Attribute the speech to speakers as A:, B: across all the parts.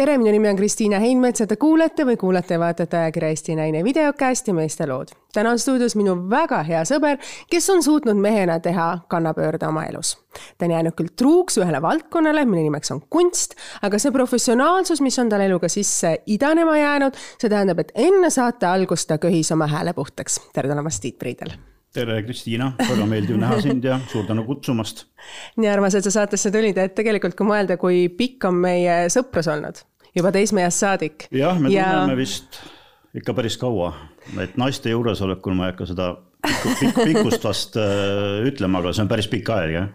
A: tere, minu nimi on Kristiina Heinmets ja te kuulete või kuulate ja vaatate ajakirja Eesti Naine videokast ja meeste lood. täna on stuudios minu väga hea sõber, kes on suutnud mehena teha kannapöörde oma elus. ta on jäänud küll truuks ühele valdkonnale, mille nimeks on kunst, aga see professionaalsus, mis on tal eluga sisse idanema jäänud, see tähendab, et enne saate algust ta köhis oma hääle puhtaks. tere tulemast, Tiit Priidel
B: tere, Kristiina, väga meeldiv näha sind ja suur tänu kutsumast.
A: nii armas, et sa saatesse tulid, et tegelikult kui mõelda, kui pikk on meie sõprus olnud, juba teismeeast saadik.
B: jah, me ja... tunneme vist ikka päris kaua, et naiste juuresolekul ma ei hakka seda pikku, pikkust vast äh, ütlema, aga see on päris pikk aeg, jah.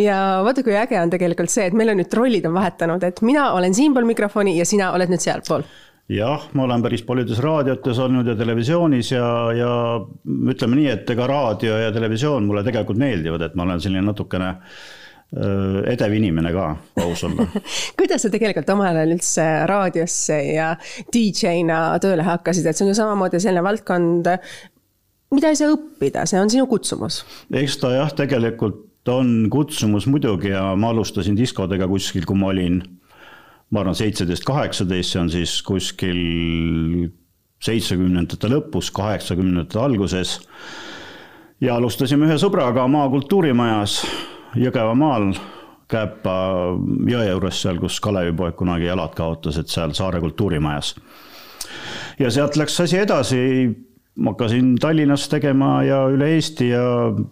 A: Ja vaata, kui äge on tegelikult see, et meil on nüüd rollid on vahetanud, et mina olen siinpool mikrofoni ja sina oled nüüd sealpool.
B: Jah, ma olen päris paljudes raadiotes olnud ja televisioonis ja, ja ütleme nii, et ega raadio ja televisioon mulle tegelikult meeldivad, et ma olen selline natukene edev inimene ka, aus olla
A: kuidas sa tegelikult omal ajal üldse raadiosse ja DJ-na tööle hakkasid, et see on ju samamoodi selline valdkond, mida ei saa õppida, see on sinu kutsumus?
B: eks ta jah, tegelikult on kutsumus muidugi ja ma alustasin diskodega kuskil, kui ma olin ma arvan, seitseteist, kaheksateist, see on siis kuskil seitsmekümnendate lõpus, kaheksakümnendate alguses. ja alustasime ühe sõbraga Maa kultuurimajas Jõgevamaal, Käepa jõe juures, seal, kus Kalevipoeg kunagi jalad kaotas, et seal Saare kultuurimajas. ja sealt läks asi edasi ma hakkasin Tallinnas tegema ja üle Eesti ja,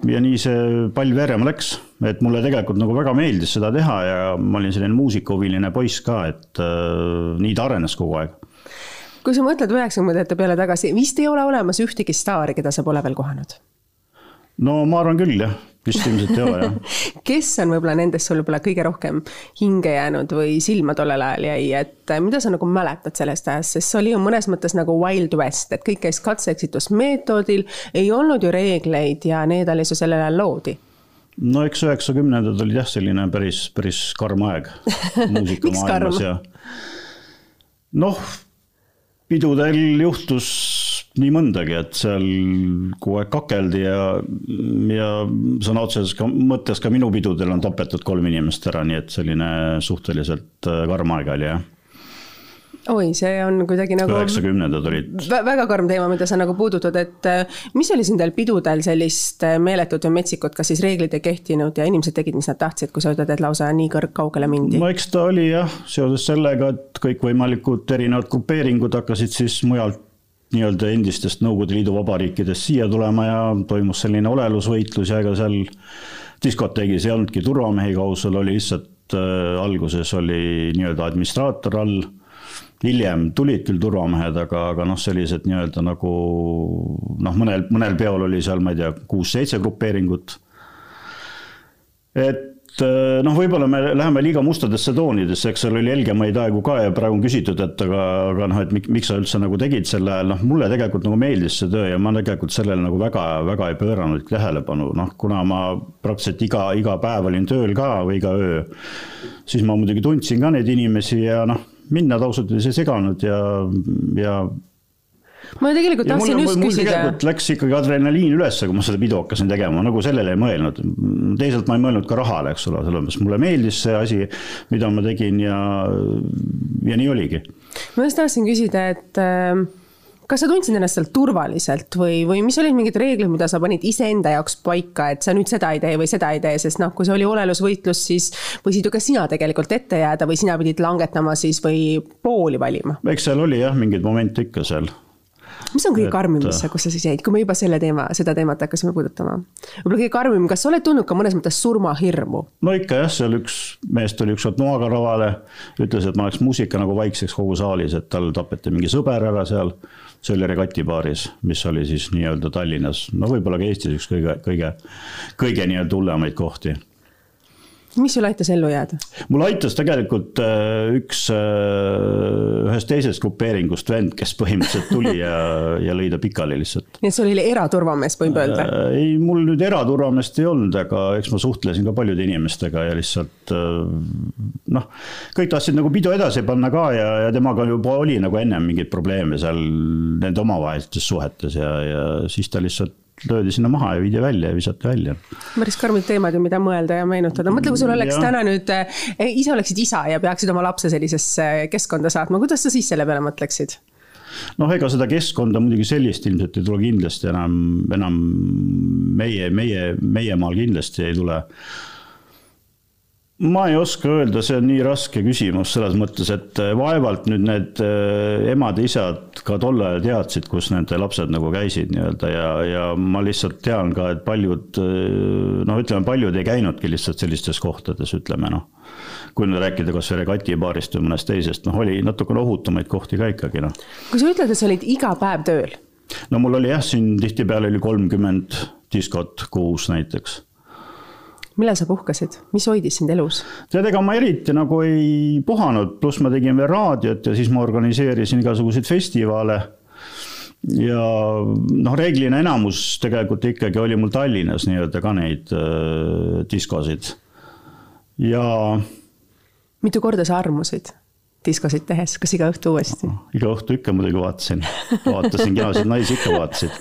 B: ja nii see pall veerema läks. et mulle tegelikult nagu väga meeldis seda teha ja ma olin selline muusikahuviline poiss ka, et äh, nii ta arenes kogu aeg.
A: kui sa mõtled üheksakümnendate peale tagasi, vist ei ole olemas ühtegi staari, keda sa pole veel kohanud?
B: No ma arvan küll jah, vist ilmselt ei ole jah.
A: Kes on võib-olla nendest sul võib-olla kõige rohkem hinge jäänud või silma tollel ajal jäi, et äh, mida sa nagu mäletad sellest ajast, sest see oli ju mõnes mõttes nagu Wild West, et kõik käis katse-eksitusmeetodil, ei olnud ju reegleid ja need alles ju sellel ajal loodi.
B: No eks üheksakümnendad olid jah, selline päris, päris karm aeg muusikamaailmas ja noh, pidudel juhtus nii mõndagi, et seal kogu aeg kakeldi ja, ja sõna otseses mõttes ka minu pidudel on tapetud kolm inimest ära, nii et selline suhteliselt äh, karm aeg oli jah
A: oi, see on kuidagi nagu.
B: üheksakümnendad olid.
A: väga karm teema, mida sa nagu puudutad, et äh, mis oli siin teil pidudel sellist äh, meeletut või metsikut, kas siis reeglid ei kehtinud ja inimesed tegid, mis nad tahtsid, kui sa ütled, et lausa nii kõrgkaugele mindi?
B: no eks ta oli jah, seoses sellega, et kõikvõimalikud erinevad grupeeringud hakkasid siis mujalt nii-öelda endistest Nõukogude Liidu vabariikidest siia tulema ja toimus selline olelusvõitlus ja ega seal diskoteegis ei olnudki turvamehi kausel, oli lihtsalt äh, alguses oli nii-öelda administraator all. hiljem tulid küll turvamehed, aga, aga noh, sellised nii-öelda nagu noh, mõnel, mõnel peol oli seal, ma ei tea, kuus-seitse grupeeringut. et noh, võib-olla me läheme liiga mustadesse toonidesse, eks seal oli helgemaid aegu ka ja praegu on küsitud, et aga, aga noh, et miks sa üldse nagu tegid sel ajal, noh, mulle tegelikult nagu meeldis see töö ja ma tegelikult sellele nagu väga, väga ei pööranud tähelepanu, noh, kuna ma praktiliselt iga, iga päev olin tööl ka või iga öö, siis ma muidugi tundsin ka neid inimesi ja noh, mind nad ausalt öeldes ei seganud ja, ja
A: ma tegelikult tahtsin just küsida.
B: Läks ikkagi adrenaliin ülesse, kui ma seda pidu hakkasin tegema, nagu sellele ei mõelnud. teisalt ma ei mõelnud ka rahale, eks ole, sellepärast mulle meeldis see asi, mida ma tegin ja, ja nii oligi.
A: ma just tahtsin küsida, et äh, kas sa tundsid ennast seal turvaliselt või, või mis olid mingid reeglid, mida sa panid iseenda jaoks paika, et sa nüüd seda ei tee või seda ei tee, sest noh, kui see oli olelusvõitlus, siis võisid ju ka sina tegelikult ette jääda või sina pidid langetama siis või pooli valima?
B: eks seal oli jah, mingeid momente ikka seal
A: mis on kõige karmim, mis sa, kus sa siis jäid, kui me juba selle teema, seda teemat hakkasime puudutama? võib-olla kõige karmim, kas sa oled tundnud ka mõnes mõttes surmahirmu?
B: no ikka jah, seal üks mees tuli ükskord noaga lavale, ütles, et ma läks muusika nagu vaikseks kogu saalis, et tal tapeti mingi sõber ära seal. see oli Regati baaris, mis oli siis nii-öelda Tallinnas, no võib-olla ka Eestis üks kõige, kõige, kõige nii-öelda hullemaid kohti
A: mis sul aitas ellu jääda?
B: mul aitas tegelikult äh, üks äh, ühest teisest grupeeringust vend, kes põhimõtteliselt tuli ja, ja lõi ta pikali lihtsalt.
A: nii et sul oli eraturvamees, võib öelda?
B: Äh, ei, mul nüüd eraturvameest ei olnud, aga eks ma suhtlesin ka paljude inimestega ja lihtsalt noh, kõik tahtsid nagu pidu edasi panna ka ja, ja temaga juba oli nagu ennem mingeid probleeme seal nende omavahelistes suhetes ja, ja siis ta lihtsalt löödi sinna maha ja viidi välja ja visati välja.
A: päris karmid teemad ju, mida mõelda ja meenutada, mõtle, kui sul oleks ja. täna nüüd, eh, ise oleksid isa ja peaksid oma lapse sellisesse keskkonda saatma, kuidas sa siis selle peale mõtleksid?
B: noh, ega seda keskkonda muidugi sellist ilmselt ei tule kindlasti enam, enam meie, meie, meie maal kindlasti ei tule ma ei oska öelda, see on nii raske küsimus selles mõttes, et äh, vaevalt nüüd need äh, emad-isad ka tol ajal teadsid, kus nende lapsed nagu käisid nii-öelda ja, ja ma lihtsalt tean ka, et paljud äh, noh, ütleme paljud ei käinudki lihtsalt sellistes kohtades, ütleme noh. kui nüüd rääkida kasvõi regatibaarist või mõnest teisest, noh, oli natukene ohutumaid kohti ka ikkagi noh.
A: kui sa ütled, et sa olid iga päev tööl?
B: no mul oli jah, siin tihtipeale oli kolmkümmend diskot kuus näiteks
A: millal sa puhkasid, mis hoidis sind elus?
B: tead, ega ma eriti nagu ei puhanud, pluss ma tegin veel raadiot ja siis ma organiseerisin igasuguseid festivale. ja noh, reeglina enamus tegelikult ikkagi oli mul Tallinnas nii-öelda ka neid äh, diskosid ja.
A: mitu korda sa armusid? diskosid tehes, kas iga õhtu uuesti?
B: iga õhtu ikka muidugi vaatasin, vaatasin kenasid naisi ikka vaatasid.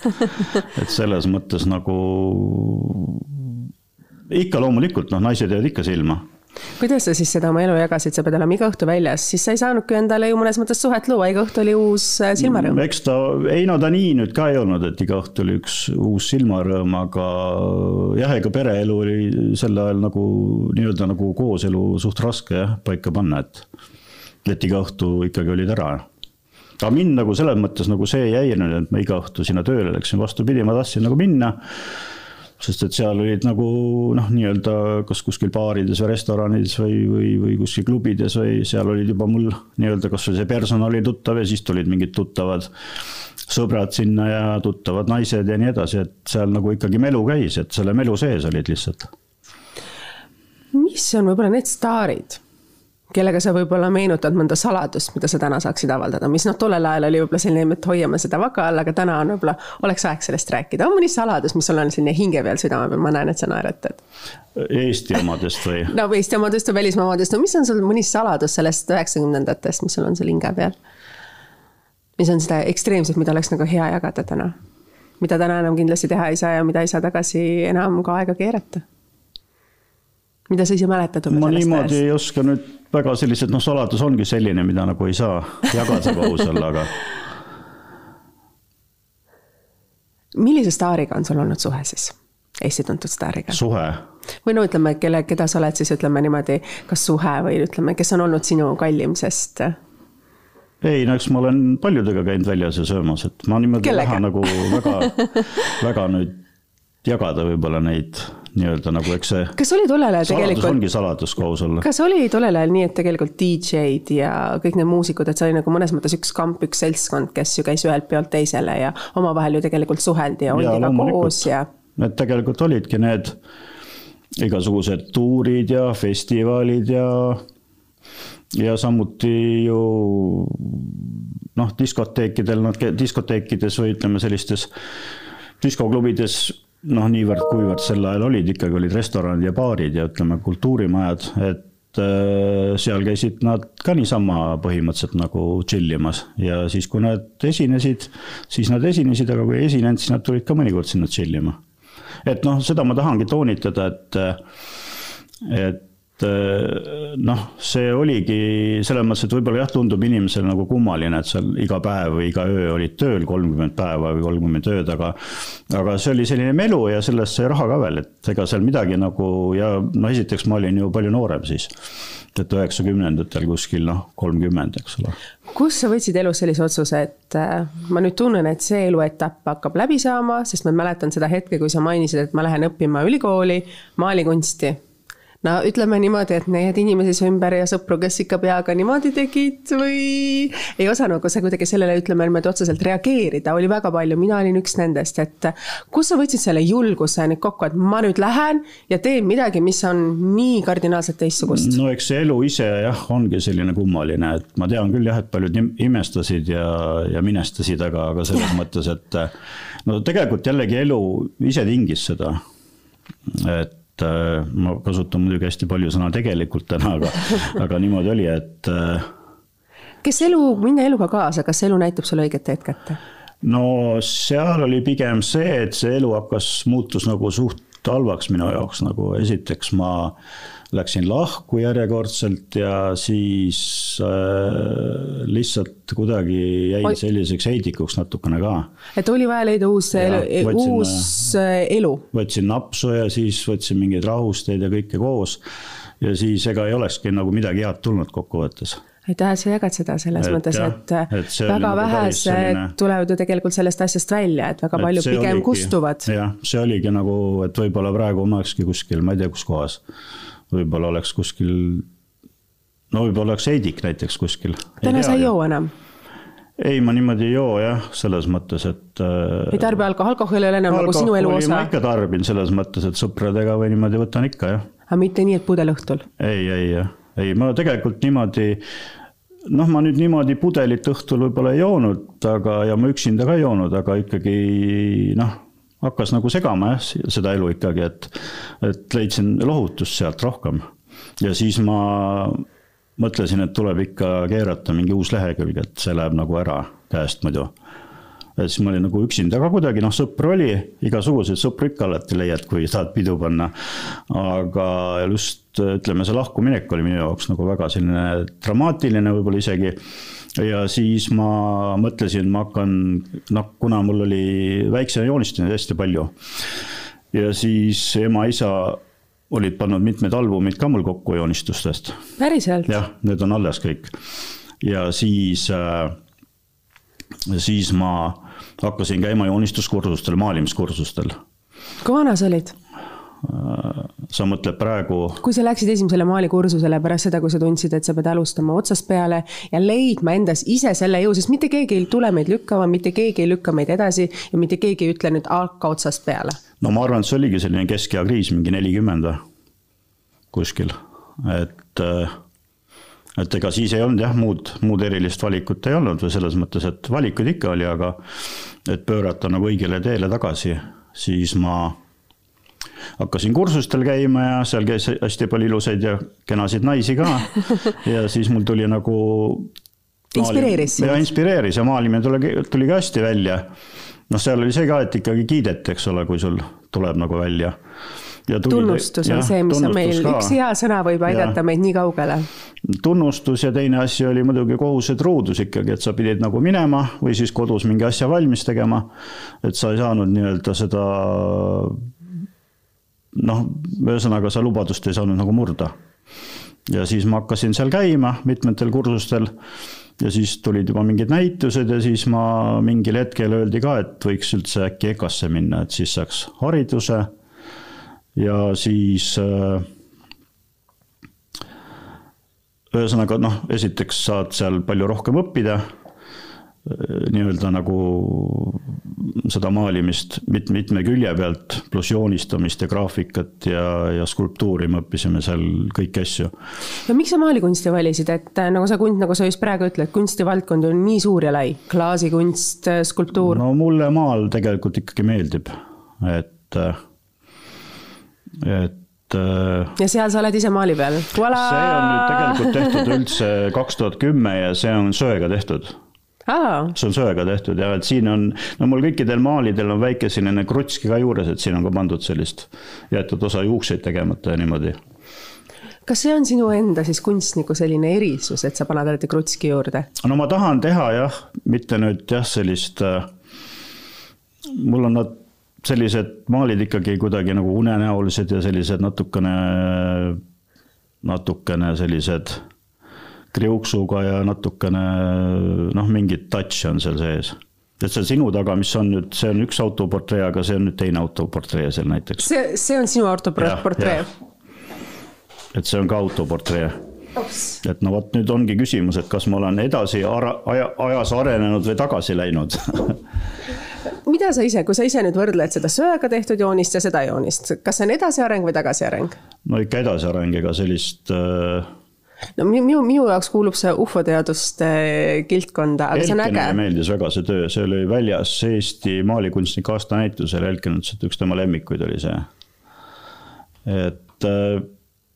B: et selles mõttes nagu ikka loomulikult, noh, naised jäävad ikka silma.
A: Kuidas sa siis seda oma elu jagasid, sa pead olema iga õhtu väljas, siis sa ei saanudki endale ju mõnes mõttes suhet luua, iga õhtu oli uus äh, silmarõõm.
B: eks ta, ei no ta nii nüüd ka ei olnud, et iga õhtu oli üks uus silmarõõm, aga jah, ega pereelu oli sel ajal nagu nii-öelda nagu kooselu suht raske jah, paika panna, et, et iga õhtu ikkagi olid ära. Aga mind nagu selles mõttes nagu see ei häirinud, et ma iga õhtu sinna tööle läksin, vastupidi, ma tahtsin nagu minna sest et seal olid nagu noh, nii-öelda kas kuskil baarides või restoranides või, või, või kuskil klubides või seal olid juba mul nii-öelda kasvõi see personal oli tuttav ja siis tulid mingid tuttavad sõbrad sinna ja tuttavad naised ja nii edasi, et seal nagu ikkagi melu käis, et selle melu sees olid lihtsalt.
A: mis on võib-olla need staarid, kellega sa võib-olla meenutad mõnda saladust, mida sa täna saaksid avaldada, mis noh, tollel ajal oli võib-olla selline, et hoiame seda vaka all, aga täna on võib-olla, oleks aeg sellest rääkida. on mõni saladus, mis sul on selline hinge peal, südame peal, ma näen, et sa naeratad.
B: Eesti omadest või?
A: no Eesti omadest või välismaa omadest, no mis on sul mõni saladus sellest üheksakümnendatest, mis sul on seal hinge peal? mis on seda ekstreemset, mida oleks nagu hea jagada täna? mida täna enam kindlasti teha ei saa ja mida ei saa tagasi enam ka aega keerata mida sa ise mäletad?
B: ma niimoodi ei oska nüüd väga sellised, noh, saladus ongi selline, mida nagu ei saa jagada ka aus olla, aga.
A: millise staariga on sul olnud suhe siis? Eesti tuntud staariga?
B: suhe?
A: või no ütleme, kelle, keda sa oled siis ütleme niimoodi, kas suhe või ütleme, kes on olnud sinu kallim, sest
B: ei, no eks ma olen paljudega käinud väljas ja söömas, et ma niimoodi ei taha nagu väga, väga nüüd jagada võib-olla neid nii-öelda nagu, eks see.
A: kas oli tollel ajal tegelikult.
B: ongi saladus ka aus olla.
A: kas oli tollel ajal nii, et tegelikult DJ-d ja kõik need muusikud, et see oli nagu mõnes mõttes üks kamp, üks seltskond, kes ju käis ühelt peolt teisele ja omavahel ju tegelikult suheldi ja oldi ka koos ja.
B: Need tegelikult olidki need igasugused tuurid ja festivalid ja, ja samuti ju noh, diskoteekidel, nad, diskoteekides või ütleme, sellistes diskoklubides noh, niivõrd-kuivõrd sel ajal olid, ikkagi olid restoranid ja baarid ja ütleme, kultuurimajad, et äh, seal käisid nad ka niisama põhimõtteliselt nagu chill imas ja siis, kui nad esinesid, siis nad esinesid, aga kui ei esinenud, siis nad tulid ka mõnikord sinna chill ima. et noh, seda ma tahangi toonitada, et, et Äh, noh, see oligi selles mõttes, et võib-olla jah, tundub inimesele nagu kummaline, et seal iga päev või iga öö olid tööl kolmkümmend päeva või kolmkümmend ööd, aga aga see oli selline melu ja sellest sai raha ka veel, et ega seal midagi nagu ja noh, esiteks ma olin ju palju noorem siis et üheksakümnendatel kuskil noh, kolmkümmend, eks ole.
A: kus sa võtsid elus sellise otsuse, et äh, ma nüüd tunnen, et see eluetapp hakkab läbi saama, sest ma mäletan seda hetke, kui sa mainisid, et ma lähen õppima ülikooli maalikunsti no ütleme niimoodi, et need inimesi su ümber ja sõpru, kes ikka peaga niimoodi tegid või ei osanud ka sa kuidagi sellele, ütleme niimoodi otseselt reageerida, oli väga palju, mina olin üks nendest, et kus sa võtsid selle julguse nüüd kokku, et ma nüüd lähen ja teen midagi, mis on nii kardinaalselt teistsugust?
B: no eks see elu ise jah, ongi selline kummaline, et ma tean küll jah, et paljud imestasid ja, ja minestasid, aga, aga selles mõttes, et no tegelikult jällegi elu ise tingis seda, et et äh, ma kasutan muidugi hästi palju sõna tegelikult täna, aga, aga niimoodi oli, et. Äh,
A: kes elu, minna eluga kaasa, kas elu näitab sulle õiget teed kätte?
B: no seal oli pigem see, et see elu hakkas, muutus nagu suht halvaks minu jaoks nagu esiteks ma läksin lahku järjekordselt ja siis äh, lihtsalt kuidagi jäin Oi. selliseks heidikuks natukene ka.
A: et oli vaja leida uus, uus äh, elu?
B: võtsin napsu ja siis võtsin mingeid rahusteid ja kõike koos. ja siis ega ei olekski nagu midagi head tulnud kokkuvõttes
A: aitäh, et sa jagad seda selles et mõttes, et, et väga nagu vähesed selline... tulevad ju tegelikult sellest asjast välja, et väga paljud pigem oligi, kustuvad.
B: jah, see oligi nagu, et võib-olla praegu ma olekski kuskil, ma ei tea, kus kohas. Võib-olla oleks kuskil, no võib-olla oleks Heidik näiteks kuskil.
A: täna sa ei joo enam?
B: ei, ma niimoodi ei joo jah, selles mõttes, et.
A: Äh, ei tarbi alkoholi, alkohol ei ole enam nagu sinu elu osa?
B: ma ikka tarbin selles mõttes, et sõpradega või niimoodi võtan ikka jah.
A: aga mitte nii, et pudel õhtul?
B: ei, ei jah ei, ma tegelikult niimoodi noh, ma nüüd niimoodi pudelit õhtul võib-olla ei joonud, aga, ja ma üksinda ka ei joonud, aga ikkagi noh, hakkas nagu segama jah, seda elu ikkagi, et, et leidsin lohutust sealt rohkem. ja siis ma mõtlesin, et tuleb ikka keerata mingi uus lehekülg, et see läheb nagu ära käest muidu et siis ma olin nagu üksinda ka kuidagi, noh, sõpru oli, igasuguseid sõpru ikka alati leiad, kui tahad pidu panna. aga just ütleme, see lahkuminek oli minu jaoks nagu väga selline dramaatiline võib-olla isegi. Ja siis ma mõtlesin, ma hakkan, noh, kuna mul oli väiksena joonistamine hästi palju. ja siis ema-isa olid pannud mitmed albumid ka mul kokku joonistustest.
A: päriselt?
B: jah, need on alles kõik. ja siis äh, siis ma hakkasin käima joonistuskursustel, maalimiskursustel.
A: kui vana sa olid?
B: Sa mõtled praegu?
A: kui sa läksid esimesele maalikursusele pärast seda, kui sa tundsid, et sa pead alustama otsast peale ja leidma endas ise selle jõu, sest mitte keegi ei tule meid lükkama, mitte keegi ei lükka meid edasi ja mitte keegi ei ütle nüüd hakka otsast peale.
B: no ma arvan, et see oligi selline keskea kriis, mingi nelikümmend või kuskil, et äh, et ega siis ei olnud jah, muud, muud erilist valikut ei olnud või selles mõttes, et valikuid ikka oli, aga et pöörata nagu õigele teele tagasi, siis ma hakkasin kursustel käima ja seal käis hästi palju ilusaid ja kenasid naisi ka. ja siis mul tuli nagu.
A: inspireeris sind?
B: ja inspireeris ja maalimine tuli, tuli ka hästi välja. noh, seal oli see ka, et ikkagi kiideti, eks ole, kui sul tuleb nagu välja
A: tunnustus on see, mis on meil, üks hea sõna võib aidata ja. meid nii kaugele.
B: tunnustus ja teine asi oli muidugi kohused ruudus ikkagi, et sa pidid nagu minema või siis kodus mingi asja valmis tegema. et sa ei saanud nii-öelda seda noh, ühesõnaga sa lubadust ei saanud nagu murda. ja siis ma hakkasin seal käima mitmetel kursustel ja siis tulid juba mingid näitused ja siis ma mingil hetkel öeldi ka, et võiks üldse äkki EKA-sse minna, et siis saaks hariduse ja siis äh, ühesõnaga noh, esiteks saad seal palju rohkem õppida, nii-öelda nagu seda maalimist mit-, mitme külje pealt, pluss joonistamist ja graafikat ja, ja skulptuuri me õppisime seal kõiki asju.
A: no miks sa maalikunsti valisid, et äh, nagu sa, nagu sa just praegu ütled, kunstivaldkond on nii suur ja lai, klaasikunst, skulptuur?
B: no mulle maal tegelikult ikkagi meeldib, et et
A: äh, ja seal sa oled ise maali peal?
B: see on nüüd tegelikult tehtud üldse kaks tuhat kümme ja see on söega tehtud. See on söega tehtud ja et siin on, no mul kõikidel maalidel on väike selline krutski ka juures, et siin on ka pandud sellist, jäetud osa juukseid tegemata ja niimoodi.
A: kas see on sinu enda siis kunstniku selline erisus, et sa paned alati krutski juurde?
B: no ma tahan teha jah, mitte nüüd jah, sellist äh, mul on nad sellised maalid ikkagi kuidagi nagu unenäolised ja sellised natukene, natukene sellised kriuksuga ja natukene noh, mingit touch'i on seal sees. et see sinu taga, mis on nüüd, see on üks autoportree, aga see on nüüd teine autoportree seal näiteks.
A: see, see on sinu autoportree?
B: et see on ka autoportree et no vot nüüd ongi küsimus, et kas ma olen edasi ara, aja, ajas arenenud või tagasi läinud
A: mida sa ise, kui sa ise nüüd võrdled seda söega tehtud joonist ja seda joonist, kas see on edasiareng või tagasiareng?
B: no ikka edasiareng, ega sellist äh...
A: no minu, minu jaoks kuulub see ufoteaduste kildkonda, aga Elkenile see on äge.
B: meeldis väga see töö, see oli väljas Eesti maalikunstnike aastanäitusel, Elken ütles, et üks tema lemmikuid oli see. et äh,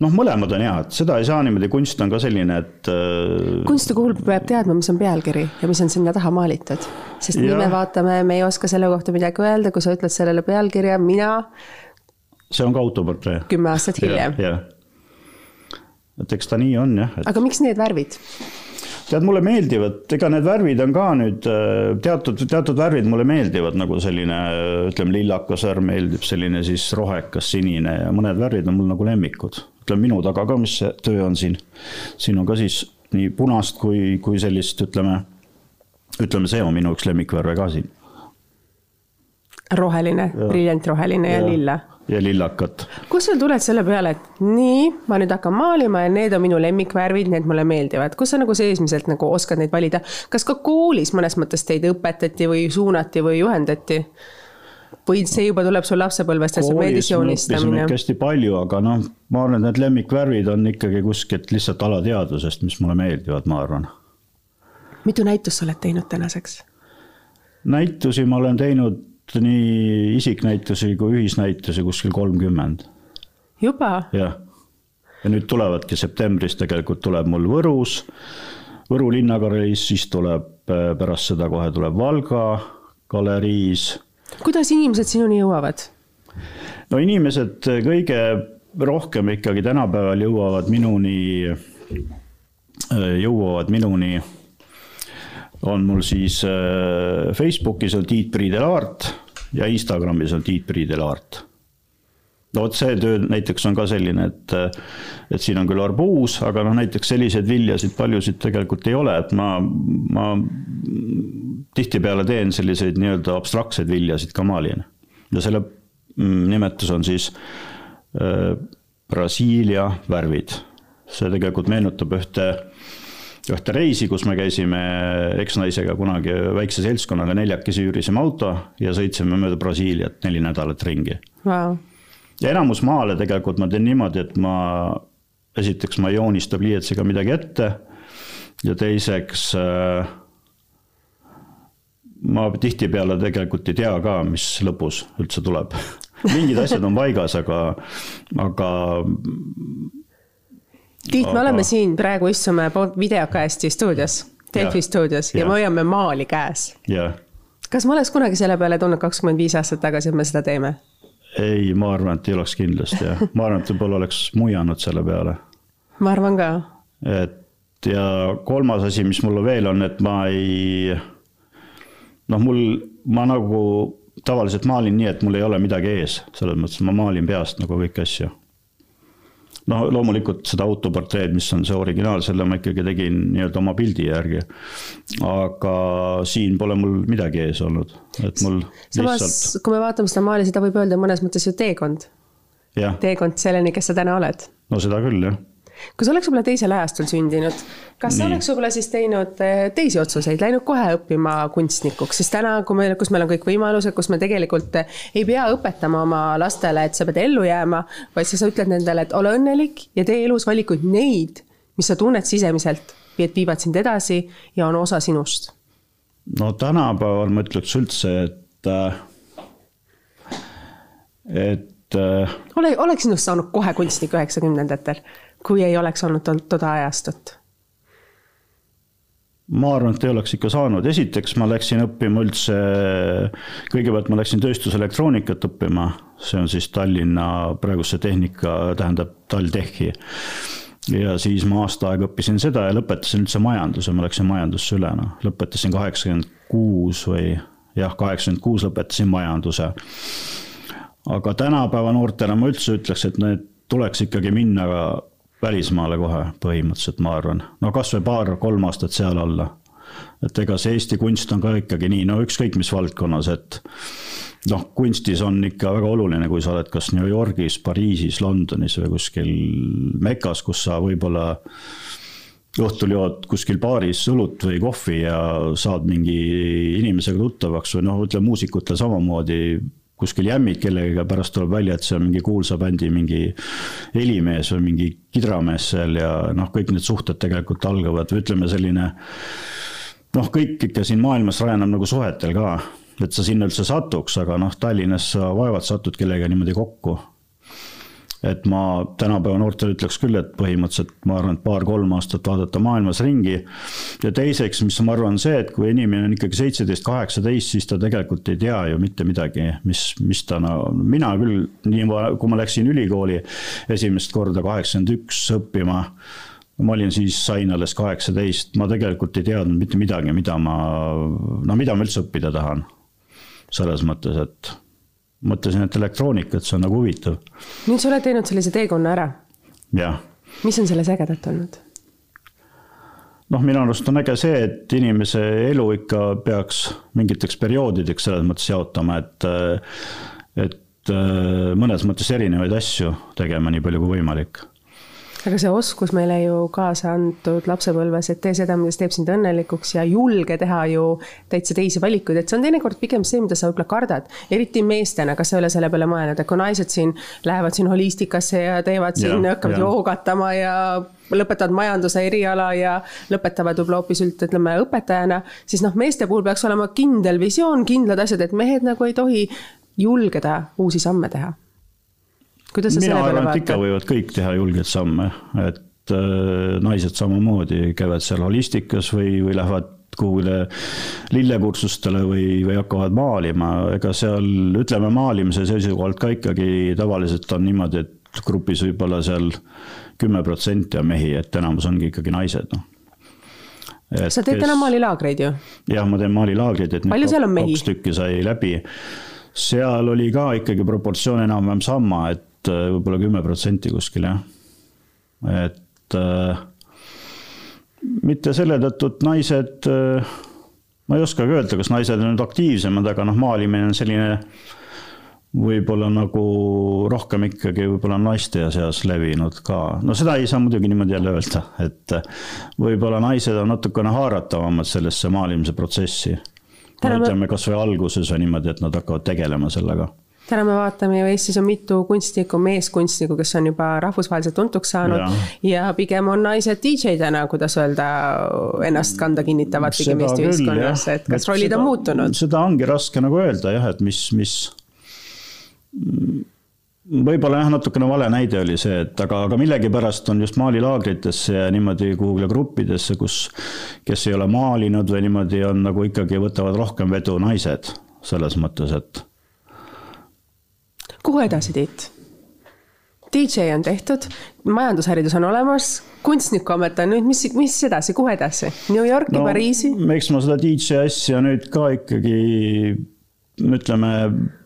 B: noh, mõlemad on head, seda ei saa niimoodi, kunst on ka selline, et.
A: Äh, kunsti puhul peab teadma, mis on pealkiri ja mis on sinna taha maalitud. sest nii me vaatame, me ei oska selle kohta midagi öelda, kui sa ütled sellele pealkirja, mina.
B: see on ka autoportree.
A: kümme aastat hiljem.
B: jah, et eks ta nii on jah
A: et.... aga miks need värvid?
B: tead, mulle meeldivad, ega need värvid on ka nüüd äh, teatud, teatud värvid mulle meeldivad nagu selline, ütleme, lillakas värv meeldib, selline siis rohekas, sinine ja mõned värvid on mul nagu lemmikud. ütleme minu taga ka, mis see töö on siin. siin on ka siis nii punast kui, kui sellist, ütleme, ütleme, see on minu üks lemmikvärve ka siin.
A: Roheline, briljantroheline ja, ja lilla
B: ja lillakat.
A: kust sa tuled selle peale, et nii, ma nüüd hakkan maalima ja need on minu lemmikvärvid, need mulle meeldivad, kus sa nagu seesmiselt nagu oskad neid valida? kas ka koolis mõnes mõttes teid õpetati või suunati või juhendati? või see juba tuleb sul lapsepõlvest, et sulle meeldis joonistamine?
B: hästi palju, aga noh, ma arvan, et need lemmikvärvid on ikkagi kuskilt lihtsalt alateadvusest, mis mulle meeldivad, ma arvan.
A: mitu näitust sa oled teinud tänaseks?
B: näitusi ma olen teinud nii isiknäitusi kui ühisnäitusi kuskil kolmkümmend.
A: juba?
B: jah, ja nüüd tulevadki septembris tegelikult tuleb mul Võrus, Võru linnagaleris, siis tuleb äh, pärast seda kohe tuleb Valga galeriis.
A: kuidas inimesed sinuni jõuavad?
B: no inimesed kõige rohkem ikkagi tänapäeval jõuavad minuni, äh, jõuavad minuni on mul siis äh, Facebookis on Tiit Priidel Aart ja Instagramis on Tiit Priidel Aart. no vot see töö näiteks on ka selline, et, et siin on küll arbuus, aga noh, näiteks selliseid viljasid paljusid tegelikult ei ole, et ma, ma tihtipeale teen selliseid nii-öelda abstraktseid viljasid ka maalin. ja selle mm, nimetus on siis äh, Brasiilia värvid. see tegelikult meenutab ühte äh, ühte reisi, kus me käisime eksnaisega kunagi väikse seltskonnaga neljakesi üürisime auto ja sõitsime mööda Brasiiliat neli nädalat ringi.
A: Wow..
B: ja enamus maale tegelikult ma teen niimoodi, et ma, esiteks ma ei joonista pliiatsiga midagi ette ja teiseks äh, ma tihtipeale tegelikult ei tea ka, mis lõpus üldse tuleb. Mingid asjad on paigas, aga, aga
A: Tiit, me oleme siin praegu istume videokasti stuudios, Delfi stuudios ja, ja me hoiame maali käes. kas ma oleks kunagi selle peale tulnud kakskümmend viis aastat tagasi, et me seda teeme?
B: ei, ma arvan, et ei oleks kindlasti jah, ma arvan, et võib-olla oleks mujanud selle peale.
A: ma arvan ka.
B: et ja kolmas asi, mis mul veel on, et ma ei, noh, mul, ma nagu tavaliselt maalin nii, et mul ei ole midagi ees, selles mõttes ma maalin peast nagu kõiki asju no loomulikult seda autoportreed, mis on see originaal, selle ma ikkagi tegin nii-öelda oma pildi järgi. aga siin pole mul midagi ees olnud, et mul
A: samas lihtsalt..., kui me vaatame seda maali, seda võib öelda mõnes mõttes ju teekond. teekond selleni, kes sa täna oled.
B: no seda küll, jah
A: kui sa oleks võib-olla teisel ajastul sündinud, kas sa oleks võib-olla siis teinud eh, teisi otsuseid, läinud kohe õppima kunstnikuks, sest täna, kui meil, kus meil on kõik võimalused, kus me tegelikult eh, ei pea õpetama oma lastele, et sa pead ellu jääma, vaid sa ütled nendele, et ole õnnelik ja tee elus valikuid neid, mis sa tunned sisemiselt, et viivad sind edasi ja on osa sinust.
B: no tänapäeval ma ütleks üldse, et, äh, et
A: ole, oleks sinust saanud kohe kunstnik üheksakümnendatel? Kui ei oleks olnud toda ajastut?
B: ma arvan, et ei oleks ikka saanud, esiteks ma läksin õppima üldse, kõigepealt ma läksin tööstuselektroonikat õppima, see on siis Tallinna praeguse tehnika, tähendab TalTechi. ja siis ma aasta aega õppisin seda ja lõpetasin üldse majanduse, ma läksin majandusse üle, noh, lõpetasin kaheksakümmend kuus või jah, kaheksakümmend kuus lõpetasin majanduse. aga tänapäeva noortele ma üldse ütleks, et need tuleks ikkagi minna välismaale kohe põhimõtteliselt, ma arvan. no kasvõi paar-kolm aastat seal olla. et ega see Eesti kunst on ka ikkagi nii, no ükskõik mis valdkonnas, et noh, kunstis on ikka väga oluline, kui sa oled kas New Yorgis, Pariisis, Londonis või kuskil Mekas, kus sa võib-olla õhtul jood kuskil baaris õlut või kohvi ja saad mingi inimesega tuttavaks või noh, ütleme muusikutel samamoodi kuskil jämmid kellegagi, pärast tuleb välja, et see on mingi kuulsa bändi mingi helimees või mingi kidramees seal ja noh, kõik need suhted tegelikult algavad või ütleme, selline noh, kõik ikka siin maailmas rajaneb nagu suhetel ka, et sa sinna üldse satuks, aga noh, Tallinnas sa vaevalt satud kellegagi niimoodi kokku. Et ma tänapäeva noortele ütleks küll, et põhimõtteliselt ma arvan, et paar-kolm aastat vaadata maailmas ringi. ja teiseks, mis ma arvan, see, et kui inimene on ikkagi seitseteist, kaheksateist, siis ta tegelikult ei tea ju mitte midagi, mis, mis ta no, mina küll, nii kui ma läksin ülikooli esimest korda kaheksakümmend üks õppima ma olin siis, sain alles kaheksateist, ma tegelikult ei teadnud mitte midagi, mida ma, no mida ma üldse õppida tahan. selles mõttes, et mõtlesin, et elektroonikat, see on nagu huvitav.
A: nüüd sa oled teinud sellise teekonna ära.
B: jah.
A: mis on selles ägedat olnud?
B: noh, minu arust on äge see, et inimese elu ikka peaks mingiteks perioodideks selles mõttes jaotama, et, et mõnes mõttes erinevaid asju tegema nii palju kui võimalik
A: aga see oskus meile ju kaasa antud lapsepõlves, et tee seda, mis teeb sind õnnelikuks ja julge teha ju täitsa teisi valikuid, et see on teinekord pigem see, mida sa võib-olla kardad. eriti meestena, kas sa ei ole selle peale mõelnud, et kui naised siin lähevad siin holistikasse ja teevad siin, hakkavad joogatama ja lõpetavad majanduse eriala ja lõpetavad võib-olla hoopis üld, ütleme õpetajana, siis noh, meeste puhul peaks olema kindel visioon, kindlad asjad, et mehed nagu ei tohi julgeda uusi samme teha kuidas sa
B: selle peale vaatad? ikka võivad kõik teha julgeid samme, et äh, naised samamoodi käivad seal holistikas või, või lähevad kuhugile lillekursustele või, või hakkavad maalima, ega seal ütleme maalimise seisukohalt ka ikkagi tavaliselt on niimoodi, et grupis võib-olla seal kümme protsenti on mehi, et enamus ongi ikkagi naised, noh
A: Et sa teed kes... täna maalilaagreid ju?
B: jah, ma teen maalilaagreid, et
A: palju seal on mehi?
B: kaks tükki sai läbi. seal oli ka ikkagi proportsioon enam-vähem sama, et et äh, võib-olla kümme protsenti kuskil jah. et äh, mitte selle tõttu, et naised äh,, ma ei oskagi öelda, kas naised on nüüd aktiivsemad, aga noh, maalimine on selline võib-olla nagu rohkem ikkagi võib-olla naiste seas levinud ka. no seda ei saa muidugi niimoodi jälle öelda, et võib-olla naised on natukene haaratavamad sellesse maalimise protsessi. ütleme kasvõi alguses või niimoodi, et nad hakkavad tegelema sellega
A: täna me vaatame ju Eestis on mitu kunstnikku, meeskunstnikku, kes on juba rahvusvaheliselt tuntuks saanud. Ja, ja pigem on naised DJ-dena, kuidas öelda, ennast kanda kinnitavad pigem Eesti ühiskonnas, et kas et rollid seda, on muutunud?
B: seda ongi raske nagu öelda jah, et mis, mis võib-olla jah, natukene vale näide oli see, et aga, aga millegipärast on just maalilaagritesse ja niimoodi kuhugile gruppidesse, kus, kes ei ole maalinud või niimoodi on nagu ikkagi võtavad rohkem vedu naised selles mõttes, et
A: kuhu edasi, Tiit? DJ on tehtud, majandusharidus on olemas, kunstnikuamet on nüüd, mis, mis edasi, kuhu edasi? New Yorki no,, Pariisi?
B: eks ma seda DJ asja nüüd ka ikkagi ütleme,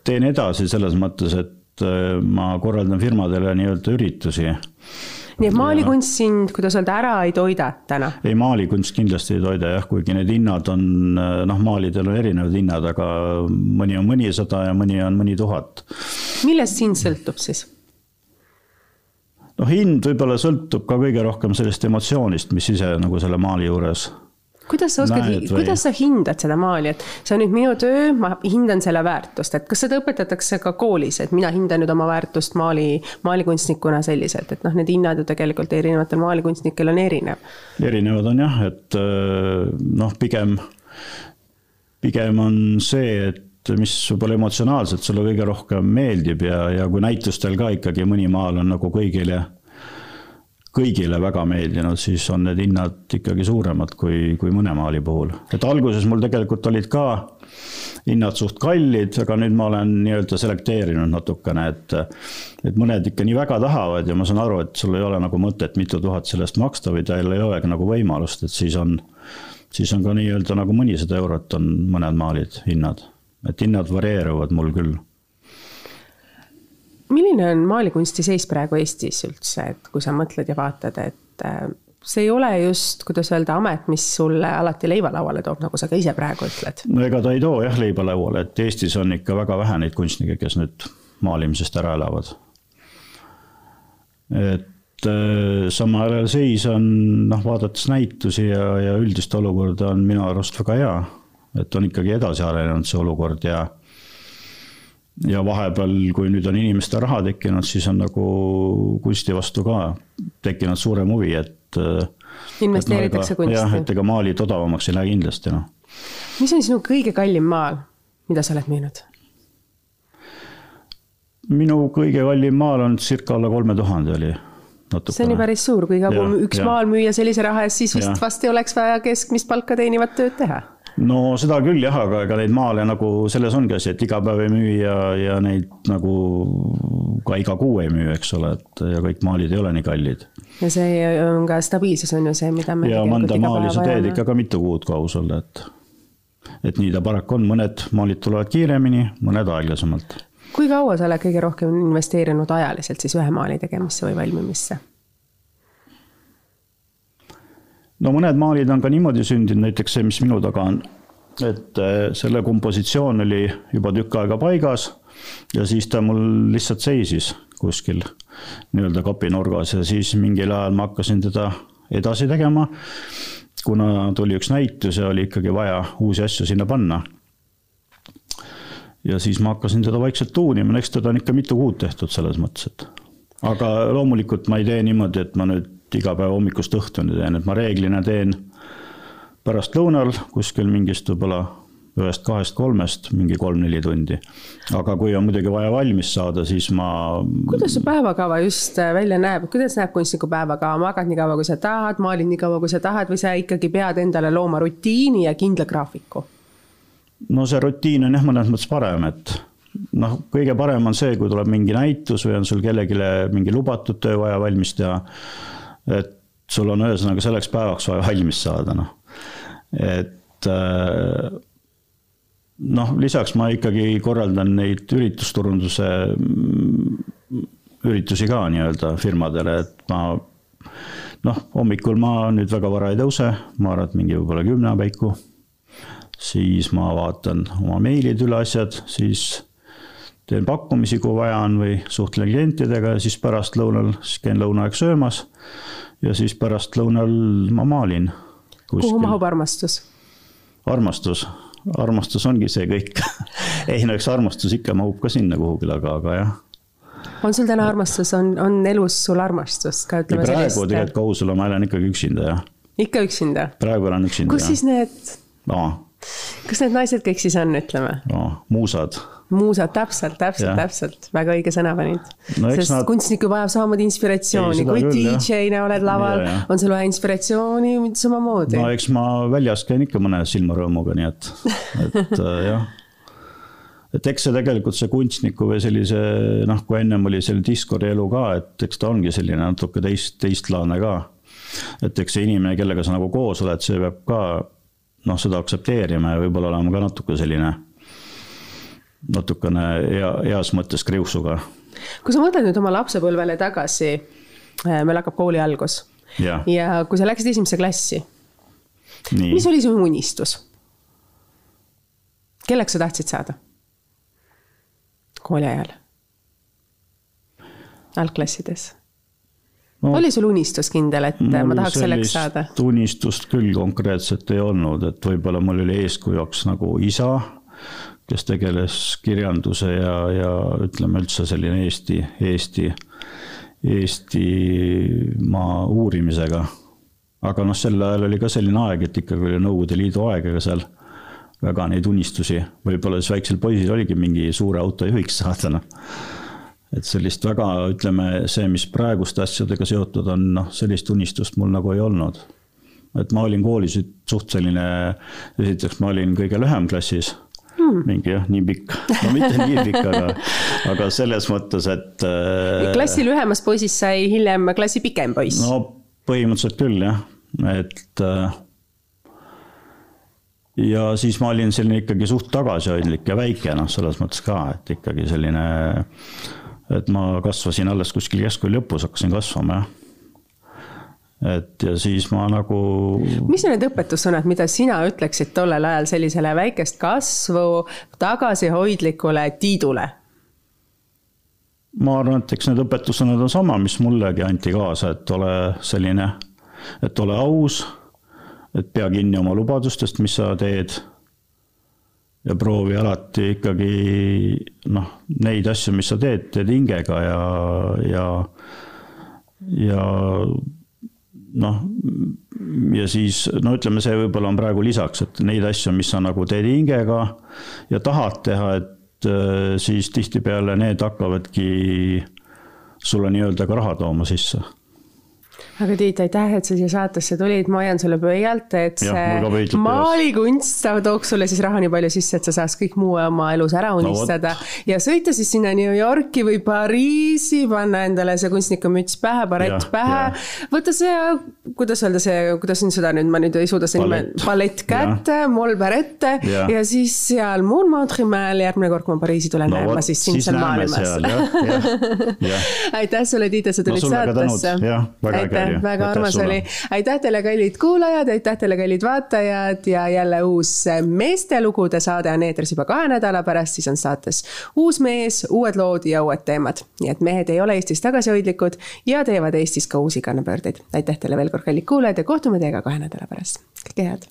B: teen edasi selles mõttes, et äh, ma korraldan firmadele nii-öelda üritusi
A: nii et maalikunst sind, kuidas öelda, ära ei toida täna?
B: ei, maalikunst kindlasti ei toida jah, kuigi need hinnad on, noh, maalidel on erinevad hinnad, aga mõni on mõnisada ja mõni on mõni tuhat.
A: Millest hind sõltub siis?
B: noh, hind võib-olla sõltub ka kõige rohkem sellest emotsioonist, mis ise nagu selle maali juures
A: kuidas sa oskad, kuidas sa hindad seda maali, et see on nüüd minu töö, ma hindan selle väärtust, et kas seda õpetatakse ka koolis, et mina hindan nüüd oma väärtust maali, maalikunstnikuna selliselt, et noh, need hinnad ju tegelikult erinevatel maalikunstnikel on erinev.
B: erinevad on jah, et noh, pigem, pigem on see, et mis võib-olla emotsionaalselt sulle kõige rohkem meeldib ja, ja kui näitustel ka ikkagi mõni maal on nagu kõigile kõigile väga meeldinud, siis on need hinnad ikkagi suuremad kui, kui mõne maali puhul. et alguses mul tegelikult olid ka hinnad suht kallid, aga nüüd ma olen nii-öelda selekteerinud natukene, et et mõned ikka nii väga tahavad ja ma saan aru, et sul ei ole nagu mõtet mitu tuhat selle eest maksta või tal ei olegi nagu võimalust, et siis on, siis on ka nii-öelda nagu mõnisada eurot on mõned maalid hinnad. Et hinnad varieeruvad mul küll
A: milline on maalikunsti seis praegu Eestis üldse, et kui sa mõtled ja vaatad, et äh, see ei ole just, kuidas öelda, amet, mis sulle alati leiva lauale toob, nagu sa ka ise praegu ütled.
B: no ega ta ei too jah leiba lauale, et Eestis on ikka väga vähe neid kunstnikke, kes nüüd maalimisest ära elavad. et äh, samal ajal seis on noh, vaadates näitusi ja, ja üldist olukorda on minu arust väga hea. Et on ikkagi edasi arenenud see olukord ja ja vahepeal, kui nüüd on inimestel raha tekkinud, siis on nagu kunsti vastu ka tekkinud suurem huvi, et.
A: Investeeritakse kunsti.
B: jah, et ega maalid odavamaks ei lähe kindlasti noh.
A: mis on sinu kõige kallim maal, mida sa oled müünud?
B: minu kõige kallim maal on circa alla kolme tuhande oli.
A: see on ju päris suur, kui iga kuu üks ja. maal müüa sellise raha eest, siis vist ja. vast ei oleks vaja keskmist palka teenivat tööd teha
B: no seda küll jah, aga ega neid maale nagu selles ongi asi, et iga päev ei müü ja, ja neid nagu ka iga kuu ei müü, eks ole, et ja kõik maalid ei ole nii kallid.
A: ja see on ka stabiilsus on ju see, mida me.
B: ja mõnda maali sa teed ikka ka mitu kuud, kui aus olla, et, et nii ta paraku on, mõned maalid tulevad kiiremini, mõned aeglasemalt.
A: kui kaua sa oled kõige rohkem investeerinud ajaliselt siis ühe maali tegemisse või valmimisse?
B: No mõned maalid on ka niimoodi sündinud, näiteks see, mis minu taga on, et äh, selle kompositsioon oli juba tükk aega paigas ja siis ta mul lihtsalt seisis kuskil nii-öelda kapinurgas ja siis mingil ajal ma hakkasin teda edasi tegema, kuna tuli üks näitus ja oli ikkagi vaja uusi asju sinna panna. ja siis ma hakkasin teda vaikselt tuunima, eks teda on ikka mitu kuud tehtud selles mõttes, et aga loomulikult ma ei tee niimoodi, et ma nüüd iga päev hommikust õhtuni teen, et ma reeglina teen pärastlõunal kuskil mingist võib-olla ühest, kahest, kolmest mingi kolm-neli tundi. aga kui on muidugi vaja valmis saada, siis ma.
A: kuidas su päevakava just äh, välja näeb, kuidas näeb kunstniku päevakava, magad nii kaua, kui sa tahad, maalid nii kaua, kui sa tahad või sa ikkagi pead endale looma rutiini ja kindla graafiku?
B: no see rutiin on jah, mõnes mõttes parem, et noh, kõige parem on see, kui tuleb mingi näitus või on sul kellelegi mingi lubatud töö vaja valmis teha et sul on ühesõnaga selleks päevaks vaja valmis saada, noh. et äh, noh, lisaks ma ikkagi korraldan neid üritusturunduse üritusi ka nii-öelda firmadele, et ma noh, hommikul ma nüüd väga vara ei tõuse, ma arvan, et mingi võib-olla kümne paiku. siis ma vaatan oma meilid üle asjad, siis teen pakkumisi, kui vaja on või suhtlen klientidega ja siis pärastlõunal siis käin lõuna aeg söömas. ja siis pärastlõunal ma maalin.
A: kuhu mahub armastus?
B: armastus, armastus ongi see kõik ei no eks armastus ikka mahub ka sinna kuhugile, aga, aga jah
A: on sul täna armastus, on, on elus sul armastust ka
B: ütleme sellist? praegu tegelikult kui aus olla, ma elan ikkagi üksinda, jah.
A: ikka üksinda?
B: praegu elan üksinda.
A: kus jah. siis need
B: no.?
A: Kus need naised kõik siis on, ütleme
B: no,? muusad
A: muusad, täpselt, täpselt, täpselt, väga õige sõna panid no,. sest nad... kunstnik ju vajab samamoodi inspiratsiooni, kui DJ-na oled laval, on sul vaja inspiratsiooni samamoodi.
B: no eks ma väljas käin ikka mõne silmarõõmuga, nii et, et äh, jah et eks see tegelikult see kunstniku või sellise noh, kui ennem oli selle diskori elu ka, et eks ta ongi selline natuke teist, teistlaadne ka. et eks see inimene, kellega sa nagu koos oled, see peab ka noh, seda aktsepteerima ja võib-olla olema ka natuke selline natukene hea, heas mõttes kriusuga.
A: kui sa mõtled nüüd oma lapsepõlvele tagasi, äh, meil hakkab kooli algus
B: ja,
A: ja kui sa läksid esimesse klassi, mis oli su unistus? kelleks sa tahtsid saada? kooli ajal? algklassides no,? oli sul unistus kindel, et ma tahaks selleks saada?
B: unistust küll konkreetselt ei olnud, et võib-olla mul oli eeskujuks nagu isa kes tegeles kirjanduse ja, ja ütleme üldse selline Eesti, Eesti, Eestimaa uurimisega. aga noh, sel ajal oli ka selline aeg, et ikkagi oli Nõukogude Liidu aeg, ega seal väga neid unistusi, võib-olla siis väiksel poisil oligi mingi suure auto juhiks saada, noh. Et sellist väga, ütleme, see, mis praeguste asjadega seotud on, noh, sellist unistust mul nagu ei olnud. et ma olin koolis suht selline, esiteks ma olin kõige lühem klassis hmm. mingi jah, nii pikk, no mitte nii pikk, aga, aga selles mõttes, et
A: äh,. klassi lühemast poisist sai hiljem klassi pikem poiss.
B: no põhimõtteliselt küll jah, et äh, ja siis ma olin selline ikkagi suht tagasihoidlik ja väike, noh, selles mõttes ka, et ikkagi selline, et ma kasvasin alles kuskil keskkooli lõpus, hakkasin kasvama, jah et ja siis ma nagu.
A: mis on need õpetussõnad, mida sina ütleksid tollel ajal sellisele väikest kasvu tagasihoidlikule Tiidule?
B: ma arvan, et eks need õpetussõnad on sama, mis mullegi anti kaasa, et ole selline, et ole aus, et pea kinni oma lubadustest, mis sa teed. Ja proovi alati ikkagi noh, neid asju, mis sa teed, teed hingega ja, ja, ja noh, ja siis no ütleme, see võib-olla on praegu lisaks, et neid asju, mis sa nagu teed hingega ja tahad teha, et äh, siis tihtipeale need hakkavadki sulle nii-öelda ka raha tooma sisse
A: aga Tiit, aitäh, et sa siia saatesse tulid, ma hoian sulle pöialt, et see maalikunst tooks sulle siis raha nii palju sisse, et sa saaks kõik muu oma elus ära unistada. No,. ja sõita siis sinna New Yorki või Pariisi, panna endale see kunstnikumüts pähe, barett pähe. võtta see, kuidas öelda see, kuidas nüüd seda nüüd, ma nüüd ei suuda seda nime, ballett kätte, molber ette ja. ja siis seal Montmartre'i mäel järgmine kord, kui ma Pariisi tulen no,, näen ma siis sind seal maalimas. aitäh sulle, Tiit, et sa tulid no, saatesse. aitäh aitäh, väga armas sulle. oli. aitäh teile, kallid kuulajad, aitäh teile, kallid vaatajad ja jälle uus meestelugude saade on eetris juba kahe nädala pärast, siis on saates uus mees, uued lood ja uued teemad. nii et mehed ei ole Eestis tagasihoidlikud ja teevad Eestis ka uusi kannapöördeid. aitäh teile veel kord, kallid kuulajad ja kohtume teiega kahe nädala pärast. kõike head